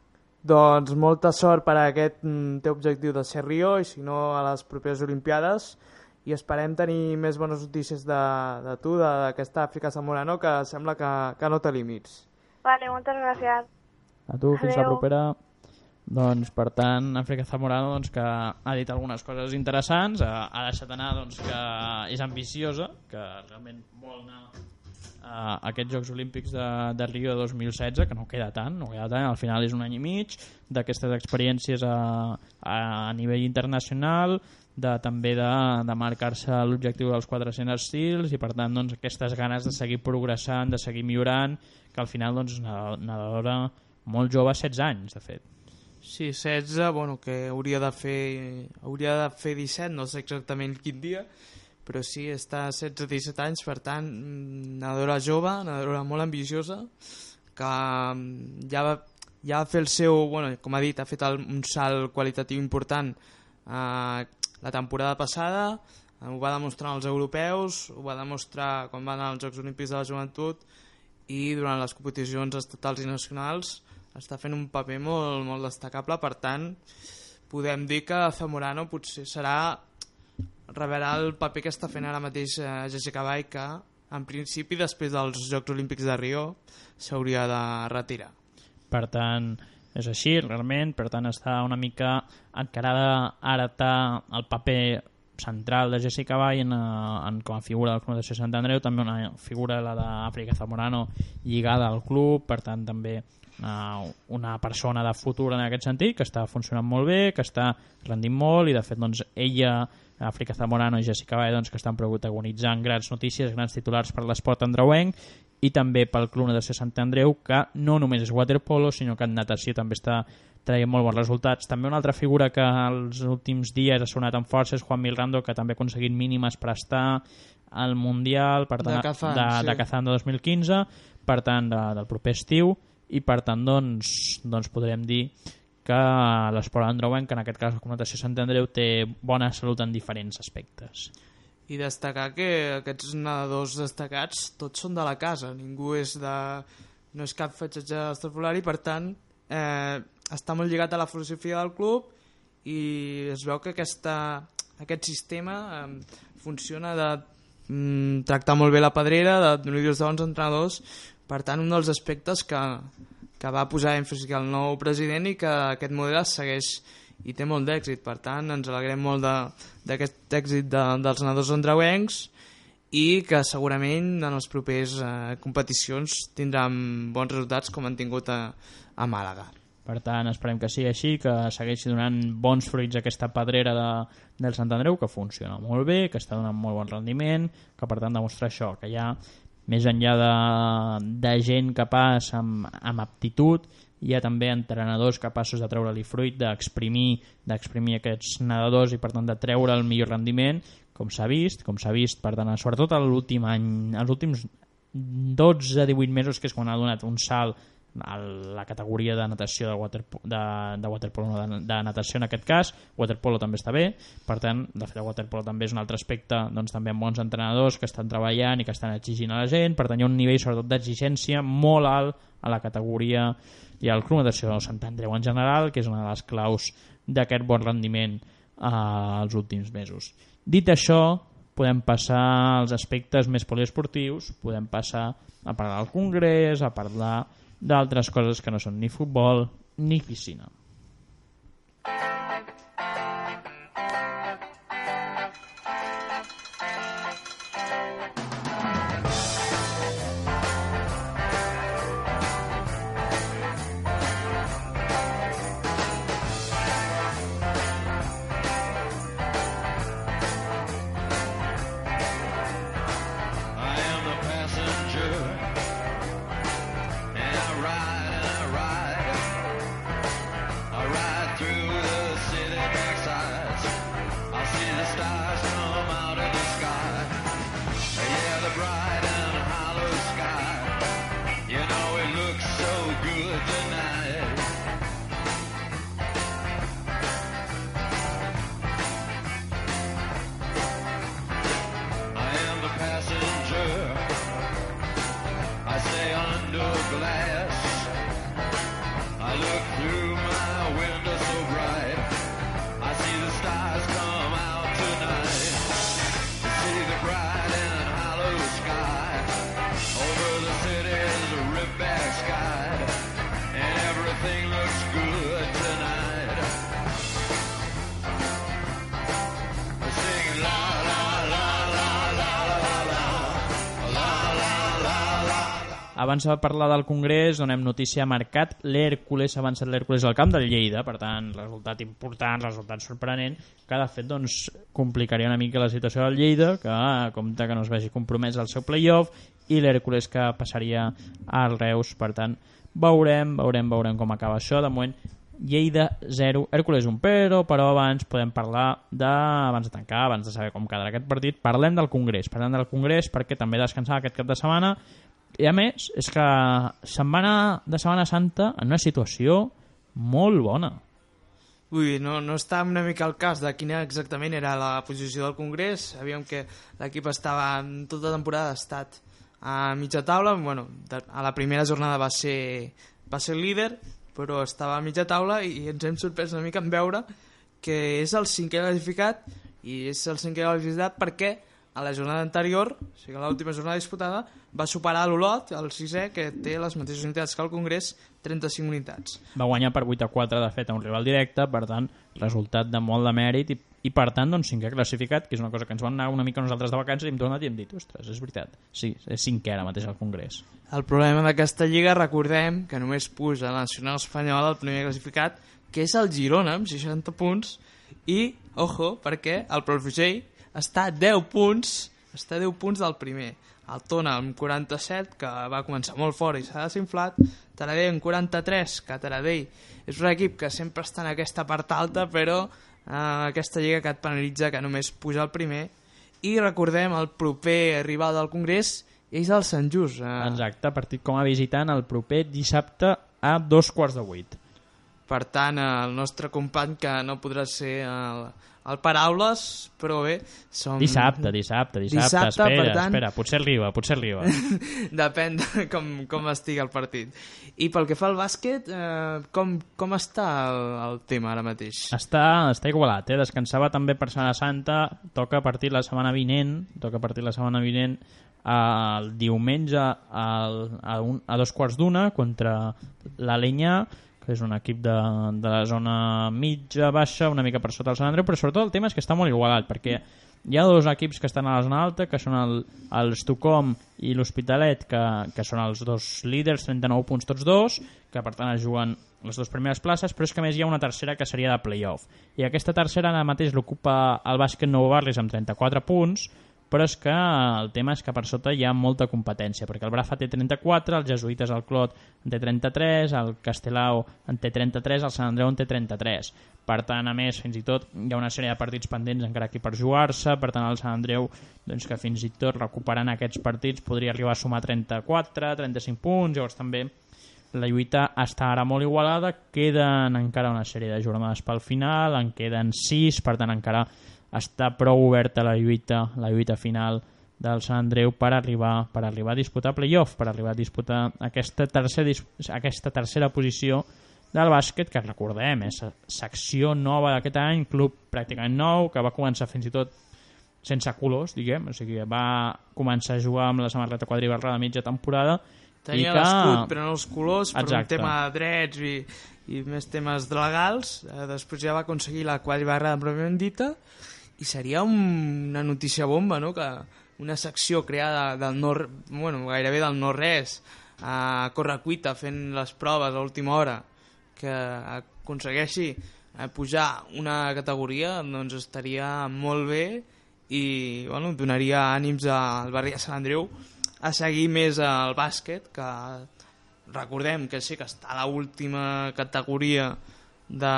Doncs molta sort per a aquest mm, teu objectiu de ser Rio i si no a les properes Olimpiades i esperem tenir més bones notícies de, de tu, de- d'aquesta Àfrica Zamorano que sembla que, que no té límits. Vale, moltes gràcies. A tu, fins la Adeu. propera. Doncs, per tant, Àfrica Zamorano doncs, que ha dit algunes coses interessants, ha, ha deixat anar doncs, que és ambiciosa, que realment vol anar a aquests Jocs Olímpics de, de Rio de 2016, que no queda tant, no queda tant, al final és un any i mig, d'aquestes experiències a, a, a nivell internacional, de, també de, de marcar-se l'objectiu dels 400 estils i per tant doncs, aquestes ganes de seguir progressant, de seguir millorant, que al final doncs, nedadora molt jove, 16 anys de fet. Sí, 16, bueno, que hauria de fer hauria de fer 17, no sé exactament quin dia, però sí, està a 16-17 anys, per tant, mm, nedadora jove, nedadora molt ambiciosa, que mm, ja va, ja va fer el seu, bueno, com ha dit, ha fet el, un salt qualitatiu important eh, la temporada passada, eh, ho va demostrar als europeus, ho va demostrar quan va anar als Jocs Olímpics de la Joventut i durant les competicions estatals i nacionals està fent un paper molt, molt destacable, per tant, podem dir que Zamorano potser serà revelar el paper que està fent ara mateix eh, Jessica Bay, que en principi després dels Jocs Olímpics de Rio s'hauria de retirar. Per tant, és així, realment, per tant està una mica encarada a heretar el paper central de Jessica Bay en, eh, en, com a figura del Club de Sant Andreu, també una figura la d'Àfrica Zamorano lligada al club, per tant també una, una persona de futur en aquest sentit, que està funcionant molt bé, que està rendint molt i de fet doncs, ella, Àfrica Zamorano i Jessica Bay doncs, que estan protagonitzant grans notícies, grans titulars per l'esport andreuenc i també pel Club Natació Sant Andreu que no només és waterpolo sinó que en natació també està traient molt bons resultats. També una altra figura que els últims dies ha sonat amb força és Juan Milrando, que també ha aconseguit mínimes per estar al Mundial per tant, De Kazan, de, sí. de Kazan de 2015, per tant, de, del proper estiu, i per tant, doncs, doncs podrem dir que l'esport andreuenc, que en aquest cas la Comunicació Sant Andreu, té bona salut en diferents aspectes. I destacar que aquests nedadors destacats tots són de la casa, ningú és de... no és cap fetxatge estrafolari, per tant eh, està molt lligat a la filosofia del club i es veu que aquesta, aquest sistema eh, funciona de mm, tractar molt bé la pedrera, de donar dos bons entrenadors, per tant un dels aspectes que, que va posar èmfasi el nou president i que aquest model es segueix i té molt d'èxit, per tant ens alegrem molt de- d'aquest èxit de, dels nedadors andreuencs i que segurament en les properes eh, competicions tindran bons resultats com han tingut a, a Màlaga. Per tant, esperem que sigui així, que segueixi donant bons fruits aquesta pedrera de, del Sant Andreu, que funciona molt bé, que està donant molt bon rendiment, que per tant demostra això, que hi ha més enllà de, de gent capaç amb, amb aptitud, hi ha també entrenadors capaços de treure-li fruit, d'exprimir d'exprimir aquests nedadors i per tant de treure el millor rendiment, com s'ha vist, com s'ha vist, per tant, sobretot l'últim any, els últims 12-18 mesos, que és quan ha donat un salt a la categoria de natació de, waterpo de, de waterpolo, no, de, de natació en aquest cas, waterpolo també està bé, per tant, de fet el waterpolo també és un altre aspecte, doncs també amb bons entrenadors que estan treballant i que estan exigint a la gent, per tant hi ha un nivell sobretot d'exigència molt alt a la categoria i al Club Natació Sant Andreu en general, que és una de les claus d'aquest bon rendiment eh, els últims mesos. Dit això, podem passar als aspectes més poliesportius, podem passar a parlar del congrés, a parlar d'altres coses que no són ni futbol ni piscina. Abans de parlar del Congrés, donem notícia marcat. L'Hèrcules ha avançat l'Hèrcules al camp del Lleida, per tant, resultat important, resultat sorprenent, que de fet doncs, complicaria una mica la situació del Lleida, que compta que no es vegi compromès al seu playoff, i l'Hèrcules que passaria al Reus, per tant, veurem, veurem, veurem com acaba això. De moment, Lleida 0, Hèrcules 1, però, però abans podem parlar de, abans de tancar, abans de saber com quedarà aquest partit, parlem del Congrés, parlem del Congrés perquè també descansava aquest cap de setmana i a més, és que setmana de Setmana Santa en una situació molt bona. Ui, no, no està una mica al cas de quina exactament era la posició del Congrés. Sabíem que l'equip estava, en tota temporada ha estat a mitja taula. Bueno, de, a la primera jornada va ser, va ser líder, però estava a mitja taula i ens hem sorprès una mica en veure que és el cinquè classificat i és el cinquè classificat perquè a la jornada anterior, o sigui, l'última jornada disputada, va superar l'Olot, el sisè, que té les mateixes unitats que el Congrés, 35 unitats. Va guanyar per 8 a 4 de fet a un rival directe, per tant, resultat de molt de mèrit i, i per tant, doncs, cinquè classificat, que és una cosa que ens van anar una mica nosaltres de vacances i hem tornat i hem dit, ostres, és veritat, sí, és cinquè ara mateix al Congrés. El problema d'aquesta lliga, recordem que només puja el Nacional Espanyol el primer classificat, que és el Girona, amb 60 punts, i, ojo, perquè el Palafrugell està a 10 punts, està a 10 punts del primer. El Tona amb 47, que va començar molt fort i s'ha desinflat. Taradell amb 43, que Taradell és un equip que sempre està en aquesta part alta, però eh, aquesta lliga que et penalitza que només puja el primer. I recordem el proper rival del Congrés és el Sant Just. Eh, Exacte, partit com a visitant el proper dissabte a dos quarts de vuit. Per tant, el nostre company que no podrà ser el, el Paraules, però bé, som... Dissabte, dissabte, dissabte, Dissabte, espera, per tant- espera, potser arriba, potser arriba. Depèn de com, com estigui el partit. I pel que fa al bàsquet, eh, com, com està el, el tema ara mateix? Està, està igualat, eh? descansava també per Setmana Santa, toca partir la setmana vinent, toca partir la setmana vinent el diumenge al, a, un, a dos quarts d'una contra l'Alenya, que és un equip de, de la zona mitja, baixa, una mica per sota del Sant Andreu, però sobretot el tema és que està molt igualat, perquè hi ha dos equips que estan a la zona alta, que són el, el Estocolm i l'Hospitalet, que, que són els dos líders, 39 punts tots dos, que per tant es juguen les dues primeres places, però és que més hi ha una tercera que seria de playoff. I aquesta tercera ara mateix l'ocupa el bàsquet Nou Barris amb 34 punts, però és que el tema és que per sota hi ha molta competència, perquè el Brafa té 34, els Jesuïtes al Clot en té 33, el Castelao en té 33, el Sant Andreu en té 33. Per tant, a més, fins i tot hi ha una sèrie de partits pendents encara aquí per jugar-se, per tant el Sant Andreu, doncs, que fins i tot recuperant aquests partits podria arribar a sumar 34, 35 punts, llavors també la lluita està ara molt igualada, queden encara una sèrie de jornades pel final, en queden 6, per tant encara està prou oberta la lluita, la lluita final del Sant Andreu per arribar, per arribar a disputar playoff, per arribar a disputar aquesta tercera, aquesta tercera posició del bàsquet, que recordem, és secció nova d'aquest any, club pràcticament nou, que va començar fins i tot sense colors, diguem, o sigui, va començar a jugar amb la samarreta quadribarra de mitja temporada Tenia que... l'escut, però no els colors, per Exacte. un tema de drets i, i més temes legals. Eh, després ja va aconseguir la quadribarra pròpiament dita i seria un, una notícia bomba, no?, que una secció creada del no, bueno, gairebé del no-res a correcuita fent les proves a última hora que aconsegueixi eh, pujar una categoria doncs estaria molt bé i bueno, donaria ànims al barri de Sant Andreu a seguir més el bàsquet que recordem que sí que està a l'última categoria de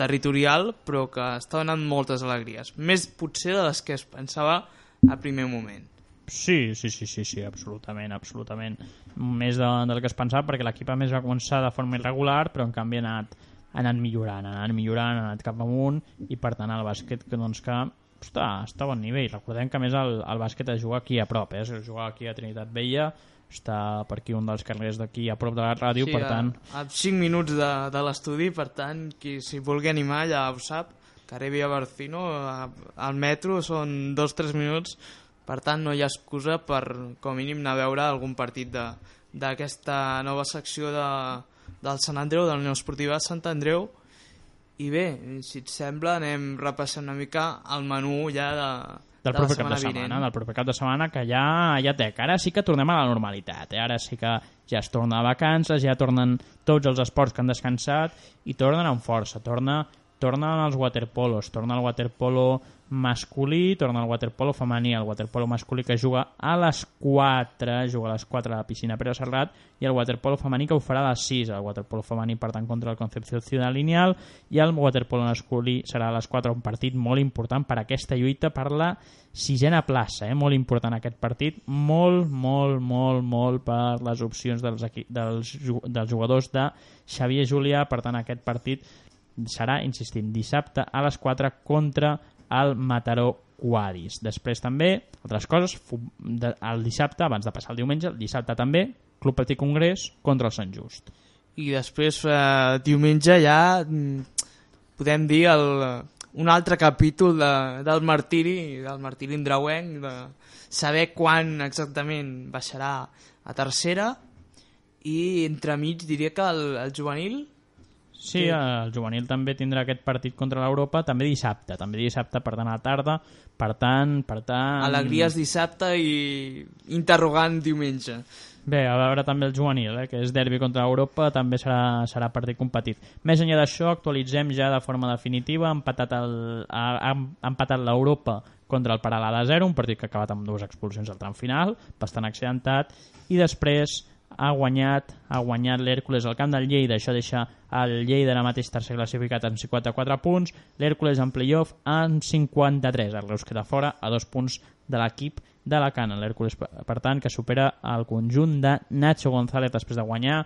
territorial però que està donant moltes alegries més potser de les que es pensava a primer moment Sí, sí, sí, sí, sí, absolutament, absolutament. Més de, del que es pensava, perquè l'equip a més va començar de forma irregular, però en canvi ha anat, ha anat millorant, ha anat millorant, ha anat cap amunt, i per tant el bàsquet que, doncs, que està, està a bon nivell. Recordem que a més el, el bàsquet es juga aquí a prop, eh? es juga aquí a Trinitat Vella, està per aquí un dels carrers d'aquí a prop de la ràdio, per tant... a, a 5 minuts de, de l'estudi per tant, qui s'hi vulgui animar ja ho sap carrer Via Barcino al metro són 2-3 minuts. Per tant no hi ha excusa per com a mínim anar a veure algun partit d'aquesta nova secció de, del Sant Andreu, de la Unió Esportiva Sant Andreu. I bé, si et sembla anem repassant una mica el menú ja de, del de proper cap de setmana vinent. del proper cap de setmana que ja, ja té, ara sí que tornem a la normalitat, eh? ara sí que ja es torna a vacances, ja tornen tots els esports que han descansat i tornen amb força, torna, tornen els waterpolos, torna el waterpolo masculí, torna el waterpolo femení, el waterpolo masculí que juga a les 4, juga a les 4 a la piscina Pere Serrat, i el waterpolo femení que ho farà a les 6, el waterpolo femení per tant contra el Concepció Ciudad Lineal, i el waterpolo masculí serà a les 4, un partit molt important per aquesta lluita per la sisena plaça, eh? molt important aquest partit, molt, molt, molt, molt per les opcions dels, equi- dels, dels jugadors de Xavier Julià, per tant aquest partit serà, insistim, dissabte a les 4 contra el Mataró Quadis. Després també, altres coses, el dissabte, abans de passar el diumenge, el dissabte també, Club Petit Congrés contra el Sant Just. i després eh, diumenge ja mm, podem dir el, un altre capítol de, del martiri del martiri indrauenc de saber quan exactament baixarà a tercera i entremig diria que el, el juvenil Sí, el juvenil també tindrà aquest partit contra l'Europa, també dissabte, també dissabte, per tant, a la tarda, per tant, per tant... alegries dissabte i interrogant diumenge. Bé, a veure també el juvenil, eh, que és derbi contra l'Europa, també serà, serà partit competit. Més enllà d'això, actualitzem ja de forma definitiva, ha empatat el- ha ha empatat l'Europa contra el Paralada 0, un partit que ha acabat amb dues expulsions al tram final, bastant accidentat, i després ha guanyat ha guanyat l'Hèrcules al camp del Lleida, això deixa el Lleida ara mateix tercer classificat amb 54 punts, l'Hèrcules en playoff amb 53, el Reus queda fora a dos punts de l'equip de la Cana, l'Hèrcules per tant que supera el conjunt de Nacho González després de guanyar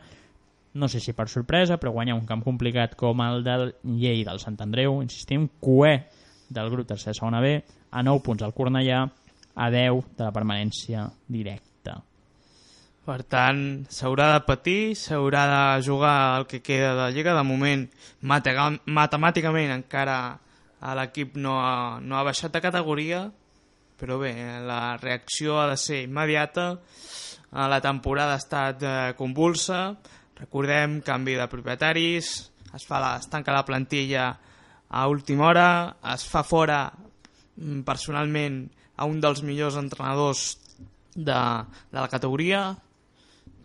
no sé si per sorpresa, però guanyar un camp complicat com el del Lleida, del Sant Andreu, insistim, cué del grup tercer segona B, a 9 punts al Cornellà, a 10 de la permanència directa. Per tant, s'haurà de patir, s'haurà de jugar el que queda de Lliga. De moment, matemàticament encara l'equip no, ha, no ha baixat de categoria, però bé, la reacció ha de ser immediata. Eh, La temporada ha estat eh, convulsa, recordem, canvi de propietaris, es, fa la, es tanca la plantilla a última hora, es fa fora mm, personalment a un dels millors entrenadors de, de la categoria,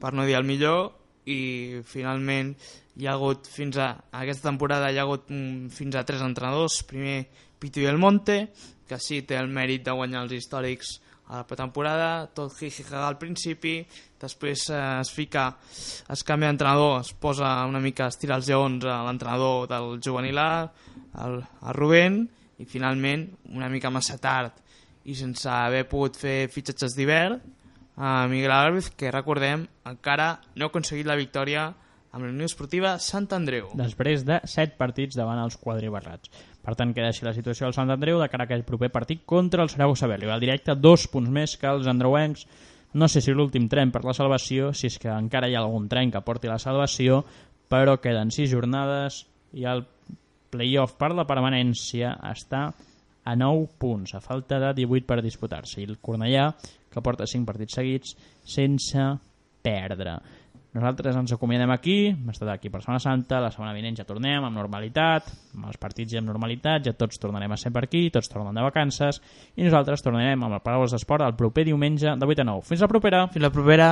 per no dir el millor, i finalment hi ha hagut fins a aquesta temporada hi ha hagut mm, fins a tres entrenadors. Primer Pito i el Monte que sí té el mèrit de guanyar els històrics a la pretemporada, tot jijijaga al principi, després eh, es fica, es canvia d'entrenador, es posa una mica, es tira els lleons a l'entrenador del juvenil A, el, el Rubén, i finalment, una mica massa tard i sense haver pogut fer fitxatges d'hivern, a Miguel Álvarez, que recordem, encara no ha aconseguit la victòria amb la Unió Esportiva Sant Andreu. després de 7 partits davant els quadribarrats. Per tant, queda així la situació del Sant Andreu de cara a aquell proper partit contra el Saragossa B. Rival directe, dos punts més que els andreuencs. No sé si l'últim tren per la salvació, si és que encara hi ha algun tren que porti la salvació, però queden 6 jornades i el playoff per la permanència està a 9 punts, a falta de 18 per disputar-se. I el Cornellà, que porta 5 partits seguits sense perdre. Nosaltres ens acomiadem aquí, hem estat aquí per Setmana Santa, la setmana vinent ja tornem amb normalitat, amb els partits ja amb normalitat, ja tots tornarem a ser per aquí, tots tornen de vacances, i nosaltres tornarem amb el Paraules d'Esport el proper diumenge de 8 a 9. Fins la propera! Fins la propera.